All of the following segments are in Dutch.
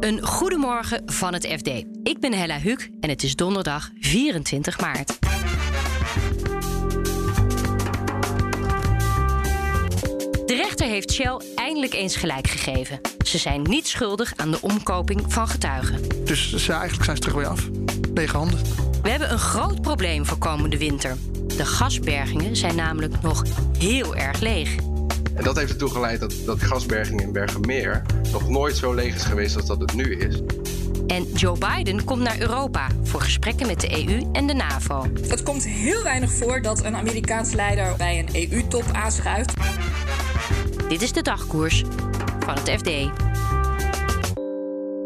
Een goedemorgen van het FD. Ik ben Hella Huuk en het is donderdag 24 maart. De rechter heeft Shell eindelijk eens gelijk gegeven. Ze zijn niet schuldig aan de omkoping van getuigen. Dus ze, eigenlijk zijn ze terug weer af. Lege handen. We hebben een groot probleem voor komende winter. De gasbergingen zijn namelijk nog heel erg leeg. En dat heeft ertoe geleid dat, dat gasberging in Bergenmeer nog nooit zo leeg is geweest als dat het nu is. En Joe Biden komt naar Europa voor gesprekken met de EU en de NAVO. Het komt heel weinig voor dat een Amerikaans leider bij een EU-top aanschuift. Dit is de dagkoers van het FD.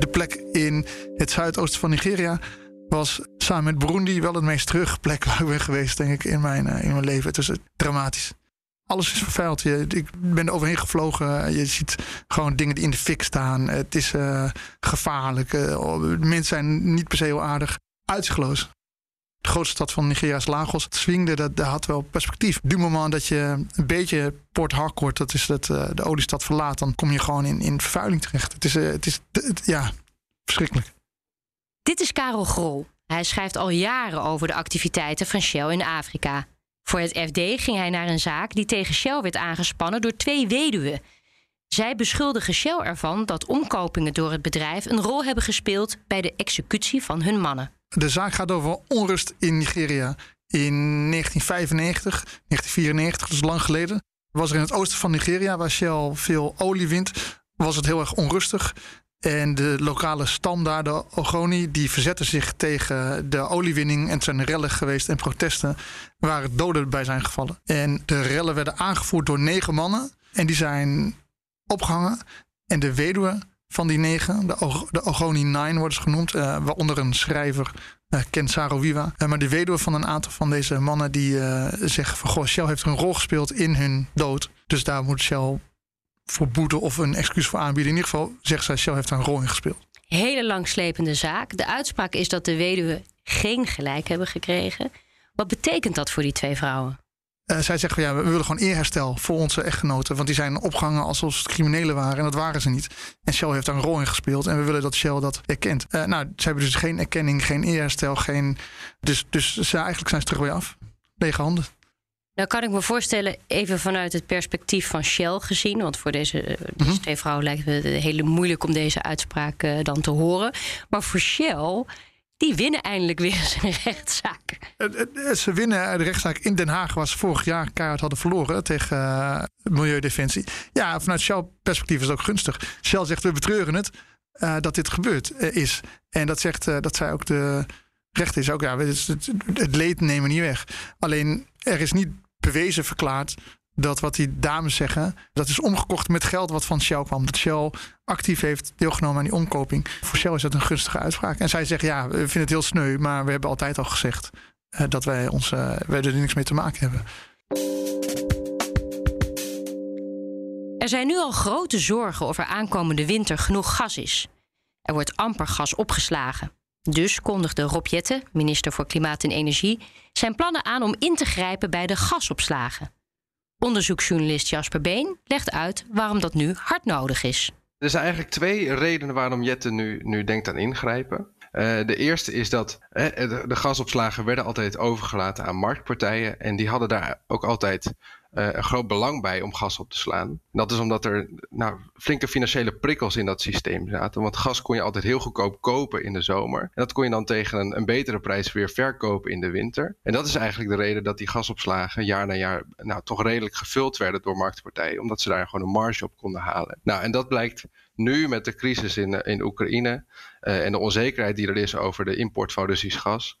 De plek in het zuidoosten van Nigeria was samen met Burundi wel het meest terug plek waar ik ben geweest, denk ik, in mijn, uh, in mijn leven. Het is dramatisch. Alles is vervuild. Je, ik ben er overheen gevlogen. Je ziet gewoon dingen die in de fik staan. Het is uh, gevaarlijk. Uh, mensen zijn niet per se heel aardig. Uitzichtloos. De grootste stad van Nigeria is Lagos. Het swingde, dat, dat had wel perspectief. Du moment dat je een beetje Port Harcourt, dat is dat, uh, de oliestad, verlaat... dan kom je gewoon in, in vervuiling terecht. Het is, het is ja, verschrikkelijk. Dit is Karel Grol. Hij schrijft al jaren over de activiteiten van Shell in Afrika. Voor het FD ging hij naar een zaak die tegen Shell werd aangespannen door twee weduwen. Zij beschuldigen Shell ervan dat omkopingen door het bedrijf een rol hebben gespeeld bij de executie van hun mannen. De zaak gaat over onrust in Nigeria. In 1995, 1994, dus lang geleden, was er in het oosten van Nigeria, waar Shell veel olie wint, was het heel erg onrustig. En de lokale stam daar, de Ogoni, die verzetten zich tegen de oliewinning. En het zijn rellen geweest en protesten waar doden bij zijn gevallen. En de rellen werden aangevoerd door negen mannen. En die zijn opgehangen. En de weduwe van die negen, de, Ogoni Nine worden ze genoemd, uh, waaronder een schrijver, uh, Ken Sarowiwa. Uh, maar de weduwe van een aantal van deze mannen die zeggen van... Goh, Shell heeft een rol gespeeld in hun dood. Dus daar moet Shell voor boete of een excuus voor aanbieden. In ieder geval zegt zij, Shell heeft daar een rol in gespeeld. Hele langslepende zaak. De uitspraak is dat de weduwe geen gelijk hebben gekregen. Wat betekent dat voor die twee vrouwen? Uh, zij zeggen, ja, we willen gewoon eerherstel voor onze echtgenoten. Want die zijn opgehangen alsof ze criminelen waren. En dat waren ze niet. En Shell heeft daar een rol in gespeeld. En we willen dat Shell dat erkent. Uh, nou, ze hebben dus geen erkenning, geen eerherstel. Geen... Dus, dus ze, eigenlijk zijn ze terug weer af. Lege handen. Nou kan ik me voorstellen, even vanuit het perspectief van Shell gezien... want voor deze, deze mm -hmm. twee vrouwen lijkt het heel moeilijk om deze uitspraak uh, dan te horen. Maar voor Shell, die winnen eindelijk weer zijn rechtszaak. Ze winnen de rechtszaak in Den Haag... waar ze vorig jaar keihard hadden verloren tegen uh, Milieudefensie. Ja, vanuit Shell-perspectief is het ook gunstig. Shell zegt, we betreuren het uh, dat dit gebeurd is. En dat zegt dat zij ook de recht is. Ook, ja, het, het leed nemen niet weg. Alleen, er is niet bewezen verklaard dat wat die dames zeggen, dat is omgekocht met geld wat van Shell kwam. Dat Shell actief heeft deelgenomen aan die omkoping. Voor Shell is dat een gunstige uitspraak. En zij zeggen, ja, we vinden het heel sneu, maar we hebben altijd al gezegd uh, dat wij, ons, uh, wij er niks mee te maken hebben. Er zijn nu al grote zorgen of er aankomende winter genoeg gas is. Er wordt amper gas opgeslagen. Dus kondigde Rob Jette, minister voor Klimaat en Energie, zijn plannen aan om in te grijpen bij de gasopslagen. Onderzoeksjournalist Jasper Been legt uit waarom dat nu hard nodig is. Er zijn eigenlijk twee redenen waarom Jette nu, nu denkt aan ingrijpen. Uh, de eerste is dat uh, de, de gasopslagen werden altijd overgelaten aan marktpartijen. En die hadden daar ook altijd een groot belang bij om gas op te slaan. Dat is omdat er nou, flinke financiële prikkels in dat systeem zaten. Want gas kon je altijd heel goedkoop kopen in de zomer. En dat kon je dan tegen een, een betere prijs weer verkopen in de winter. En dat is eigenlijk de reden dat die gasopslagen jaar na jaar nou, toch redelijk gevuld werden door marktpartijen. Omdat ze daar gewoon een marge op konden halen. Nou, en dat blijkt nu met de crisis in, in Oekraïne uh, en de onzekerheid die er is over de import van Russisch gas,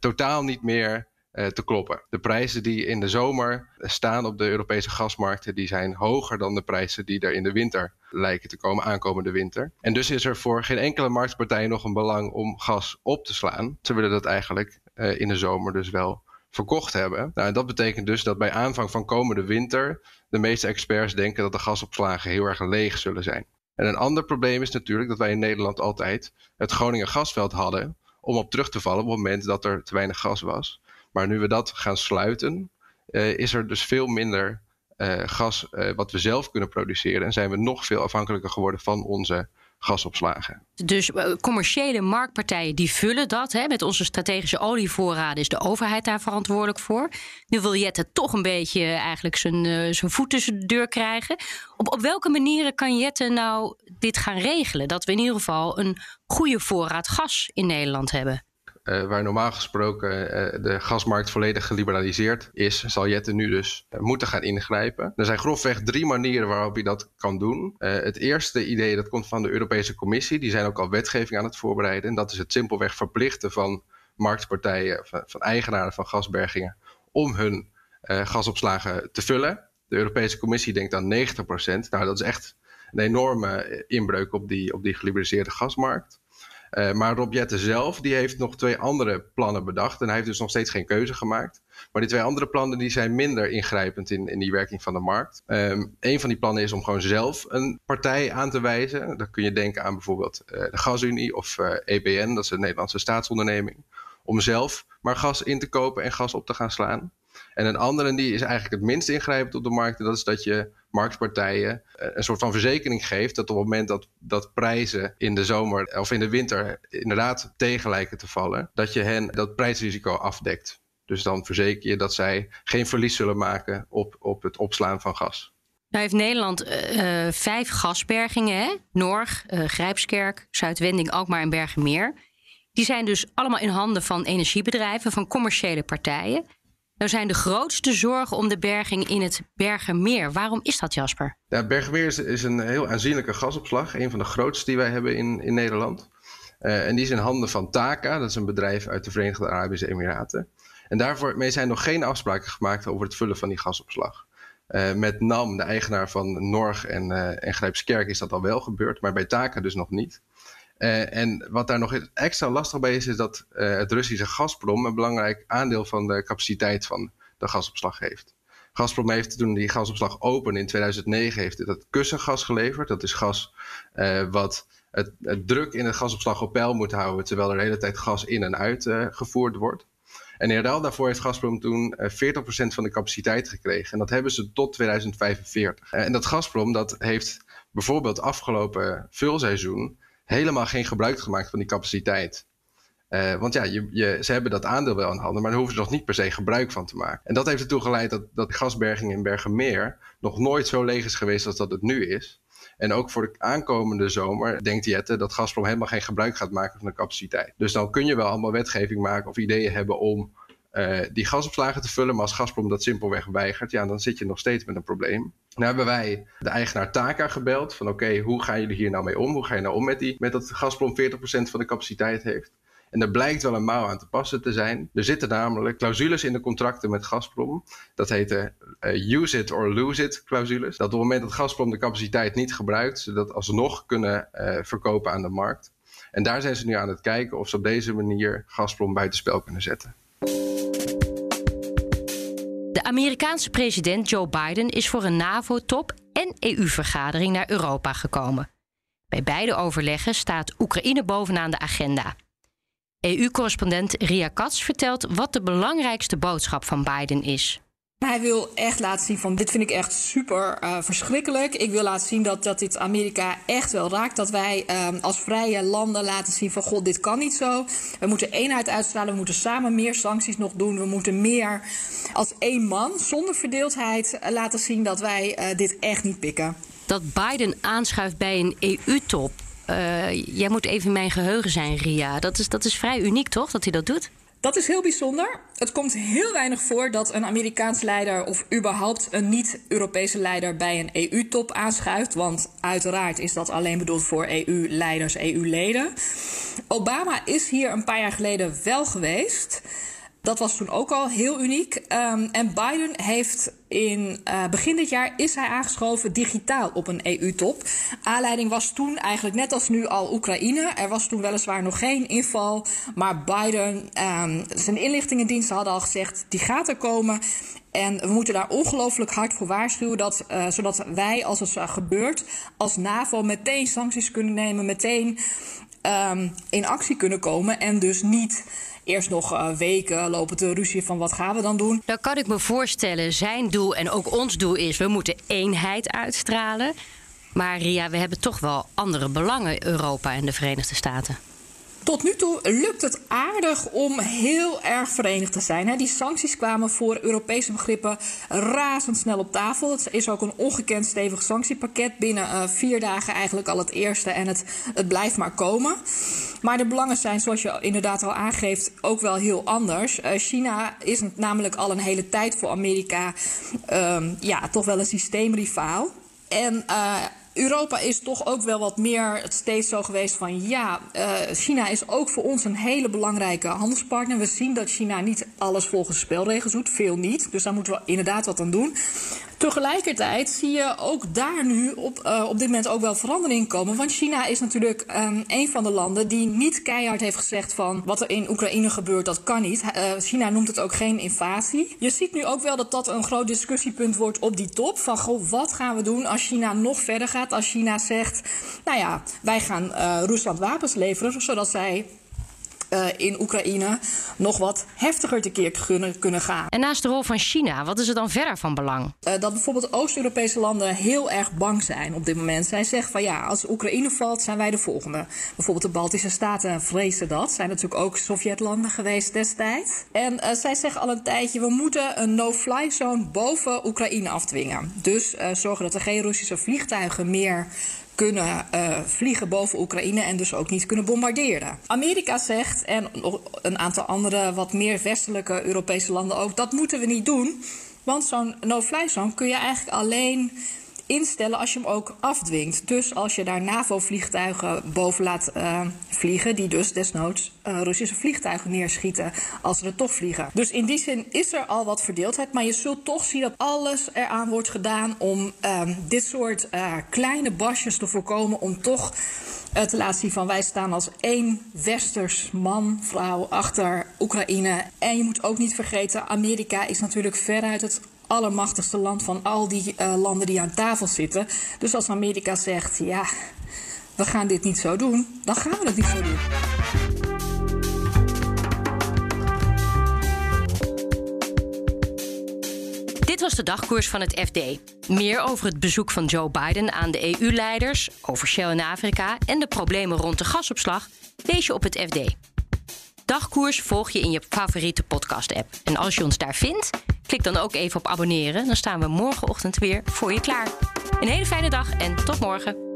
totaal niet meer te kloppen. De prijzen die in de zomer staan op de Europese gasmarkten, die zijn hoger dan de prijzen die er in de winter lijken te komen, aankomende winter. En dus is er voor geen enkele marktpartij nog een belang om gas op te slaan. Ze willen dat eigenlijk in de zomer dus wel verkocht hebben. Nou, dat betekent dus dat bij aanvang van komende winter de meeste experts denken dat de gasopslagen heel erg leeg zullen zijn. En een ander probleem is natuurlijk dat wij in Nederland altijd het Groningen gasveld hadden om op terug te vallen op het moment dat er te weinig gas was. Maar nu we dat gaan sluiten, uh, is er dus veel minder uh, gas uh, wat we zelf kunnen produceren en zijn we nog veel afhankelijker geworden van onze gasopslagen. Dus commerciële marktpartijen die vullen dat. Hè. Met onze strategische olievoorraden is de overheid daar verantwoordelijk voor. Nu wil Jette toch een beetje eigenlijk zijn, zijn voet tussen de deur krijgen. Op, op welke manieren kan Jette nou dit gaan regelen? Dat we in ieder geval een goede voorraad gas in Nederland hebben. Uh, waar normaal gesproken uh, de gasmarkt volledig geliberaliseerd is, zal Jette nu dus uh, moeten gaan ingrijpen. Er zijn grofweg drie manieren waarop je dat kan doen. het eerste idee dat komt van de Europese Commissie. Die zijn ook al wetgeving aan het voorbereiden. En dat is het simpelweg verplichten van marktpartijen, van, van eigenaren van gasbergingen, om hun gasopslagen te vullen. De Europese Commissie denkt aan 90%. Nou, dat is echt een enorme inbreuk op die, op die geliberaliseerde gasmarkt. Uh, maar Rob zelf, die heeft nog twee andere plannen bedacht. En hij heeft dus nog steeds geen keuze gemaakt. Maar die twee andere plannen die zijn minder ingrijpend in, in die werking van de markt. Um, een van die plannen is om gewoon zelf een partij aan te wijzen. Dan kun je denken aan bijvoorbeeld uh, de Gasunie of uh, EBN, dat is een Nederlandse staatsonderneming. Om zelf maar gas in te kopen en gas op te gaan slaan. En een andere die is eigenlijk het minst ingrijpend op de markt. En dat is dat je marktpartijen eh, een soort van verzekering geeft. Dat op het moment dat, dat prijzen in de zomer of in de winter inderdaad tegen lijken te vallen. Dat je hen dat prijsrisico afdekt. Dus dan verzeker je dat zij geen verlies zullen maken op, op het opslaan van gas. Nou heeft Nederland uh, vijf gasbergingen, hè? Norg, Grijpskerk, Zuidwending, Alkmaar en Bergenmeer. Die zijn dus allemaal in handen van energiebedrijven, van commerciële partijen. Nou zijn de grootste zorgen om de berging in het Bergermeer. Waarom is dat, Jasper? Ja, Bergermeer is, een heel aanzienlijke gasopslag. Een van de grootste die wij hebben in, in Nederland. Uh, en die is in handen van TACA. Dat is een bedrijf uit de Verenigde Arabische Emiraten. En daarvoor zijn nog geen afspraken gemaakt over het vullen van die gasopslag. Uh, met NAM, de eigenaar van Norg en, uh, en Grijpskerk, is dat al wel gebeurd, maar bij TACA dus nog niet. Uh, en wat daar nog extra lastig bij is, is dat uh, het Russische Gazprom een belangrijk aandeel van de capaciteit van de gasopslag heeft. Gazprom heeft toen die gasopslag open in 2009 heeft het kussengas geleverd. Dat is gas uh, wat het, het, druk in de gasopslag op peil moet houden, terwijl er de hele tijd gas in en uit gevoerd wordt. En in ruil daarvoor heeft Gazprom toen 40% van de capaciteit gekregen. En dat hebben ze tot 2045. en dat Gazprom dat heeft bijvoorbeeld afgelopen vulseizoen helemaal geen gebruik gemaakt van die capaciteit. Uh, want ja, je, je, ze hebben dat aandeel wel in handen, maar daar hoeven ze nog niet per se gebruik van te maken. En dat heeft ertoe geleid dat, dat gasberging in Bergenmeer nog nooit zo leeg is geweest als dat het nu is. En ook voor de aankomende zomer denkt Jette dat Gazprom helemaal geen gebruik gaat maken van de capaciteit. Dus dan kun je wel allemaal wetgeving maken of ideeën hebben om uh, die gasopslagen te vullen. Maar als Gazprom dat simpelweg weigert, ja, dan zit je nog steeds met een probleem. Nou hebben wij de eigenaar Taka gebeld. Van oké, okay, hoe gaan jullie hier nou mee om? Hoe ga je nou om met, die, met dat Gazprom 40% van de capaciteit heeft? En er blijkt wel een mouw aan te passen te zijn. Er zitten namelijk clausules in de contracten met Gazprom. Dat heet uh, use it or lose it clausules. Dat op het moment dat Gazprom de capaciteit niet gebruikt, ze dat alsnog kunnen uh, verkopen aan de markt. En daar zijn ze nu aan het kijken of ze op deze manier Gazprom buitenspel kunnen zetten. De Amerikaanse president Joe Biden is voor een NAVO-top en EU-vergadering naar Europa gekomen. Bij beide overleggen staat Oekraïne bovenaan de agenda. EU-correspondent Ria Katz vertelt wat de belangrijkste boodschap van Biden is. Hij wil echt laten zien van dit vind ik echt super uh, verschrikkelijk. Ik wil laten zien dat, dat dit Amerika echt wel raakt. Dat wij um, als vrije landen laten zien van god, dit kan niet zo. We moeten eenheid uitstralen. We moeten samen meer sancties nog doen. We moeten meer als één man zonder verdeeldheid uh, laten zien dat wij uh, dit echt niet pikken. Dat Biden aanschuift bij een EU-top. jij moet even mijn geheugen zijn, Ria. Dat is, dat is vrij uniek, toch, dat hij dat doet? Dat is heel bijzonder. Het komt heel weinig voor dat een Amerikaans leider of überhaupt een niet-Europese leider bij een EU-top aanschuift. Want uiteraard is dat alleen bedoeld voor EU-leiders, EU-leden. Obama is hier een paar jaar geleden wel geweest. Dat was toen ook al heel uniek. Um, en Biden heeft in uh, begin dit jaar is hij aangeschoven digitaal op een EU-top. Aanleiding was toen eigenlijk net als nu al Oekraïne. Er was toen weliswaar nog geen inval. Maar Biden, um, zijn inlichtingendiensten hadden al gezegd, die gaat er komen. En we moeten daar ongelooflijk hard voor waarschuwen, dat, uh, zodat wij, als het gebeurt, als NAVO meteen sancties kunnen nemen, meteen um, in actie kunnen komen en dus niet eerst nog uh, weken lopen te ruzie van wat gaan we dan doen. Dan kan ik me voorstellen, zijn doel en ook ons doel is... we moeten eenheid uitstralen. Maar Ria, we hebben toch wel andere belangen, Europa en de Verenigde Staten. Tot nu toe lukt het aardig om heel erg verenigd te zijn. Die sancties kwamen voor Europese begrippen razendsnel op tafel. Het is ook een ongekend stevig sanctiepakket. Binnen uh, vier dagen eigenlijk al het eerste en het, het blijft maar komen. Maar de belangen zijn, zoals je inderdaad al aangeeft, ook wel heel anders. Uh, China is namelijk al een hele tijd voor Amerika um, ja, toch wel een systeemrivaal. En uh, Europa is toch ook wel wat meer steeds zo geweest van ja, uh, China is ook voor ons een hele belangrijke handelspartner. We zien dat China niet alles volgens spelregels doet, veel niet. Dus daar moeten we inderdaad wat aan doen. Tegelijkertijd zie je ook daar nu op, uh, op dit moment ook wel verandering komen. Want China is natuurlijk um, een van de landen die niet keihard heeft gezegd van wat er in Oekraïne gebeurt, dat kan niet. Uh, China noemt het ook geen invasie. Je ziet nu ook wel dat dat een groot discussiepunt wordt op die top. Van goh, wat gaan we doen als China nog verder gaat? Als China zegt, nou ja, wij gaan uh, Rusland wapens leveren, zodat zij uh, in Oekraïne nog wat heftiger tekeer kunnen, kunnen gaan. En naast de rol van China, wat is er dan verder van belang? Uh, dat bijvoorbeeld Oost-Europese landen heel erg bang zijn op dit moment. Zij zeggen van ja, als Oekraïne valt, zijn wij de volgende. Bijvoorbeeld de Baltische Staten vrezen dat. Zijn natuurlijk ook Sovjetlanden geweest destijds. En uh, zij zeggen al een tijdje, we moeten een no-fly zone boven Oekraïne afdwingen. Dus zorgen dat er geen Russische vliegtuigen meer kunnen uh, vliegen boven Oekraïne en dus ook niet kunnen bombarderen. Amerika zegt, en een aantal andere wat meer westelijke Europese landen ook, dat moeten we niet doen. Want zo'n no-fly zone kun je eigenlijk alleen instellen als je hem ook afdwingt. Dus als je daar NAVO-vliegtuigen boven laat uh, vliegen, die dus desnoods uh, Russische vliegtuigen neerschieten als ze er toch vliegen. Dus in die zin is er al wat verdeeldheid, maar je zult toch zien dat alles eraan wordt gedaan om uh, dit soort uh, kleine basjes te voorkomen, om toch te laten zien van wij staan als één westers man, vrouw achter Oekraïne. En je moet ook niet vergeten, Amerika is natuurlijk veruit het allermachtigste land van al die uh, landen die aan tafel zitten. Dus als Amerika zegt, ja, we gaan dit niet zo doen, dan gaan we het niet zo doen. Dit was de dagkoers van het FD. Meer over het bezoek van Joe Biden aan de EU-leiders, over Shell in Afrika en de problemen rond de gasopslag lees je op het FD. Dagkoers volg je in je favoriete podcast-app. En als je ons daar vindt, klik dan ook even op abonneren. Dan staan we morgenochtend weer voor je klaar. Een hele fijne dag en tot morgen.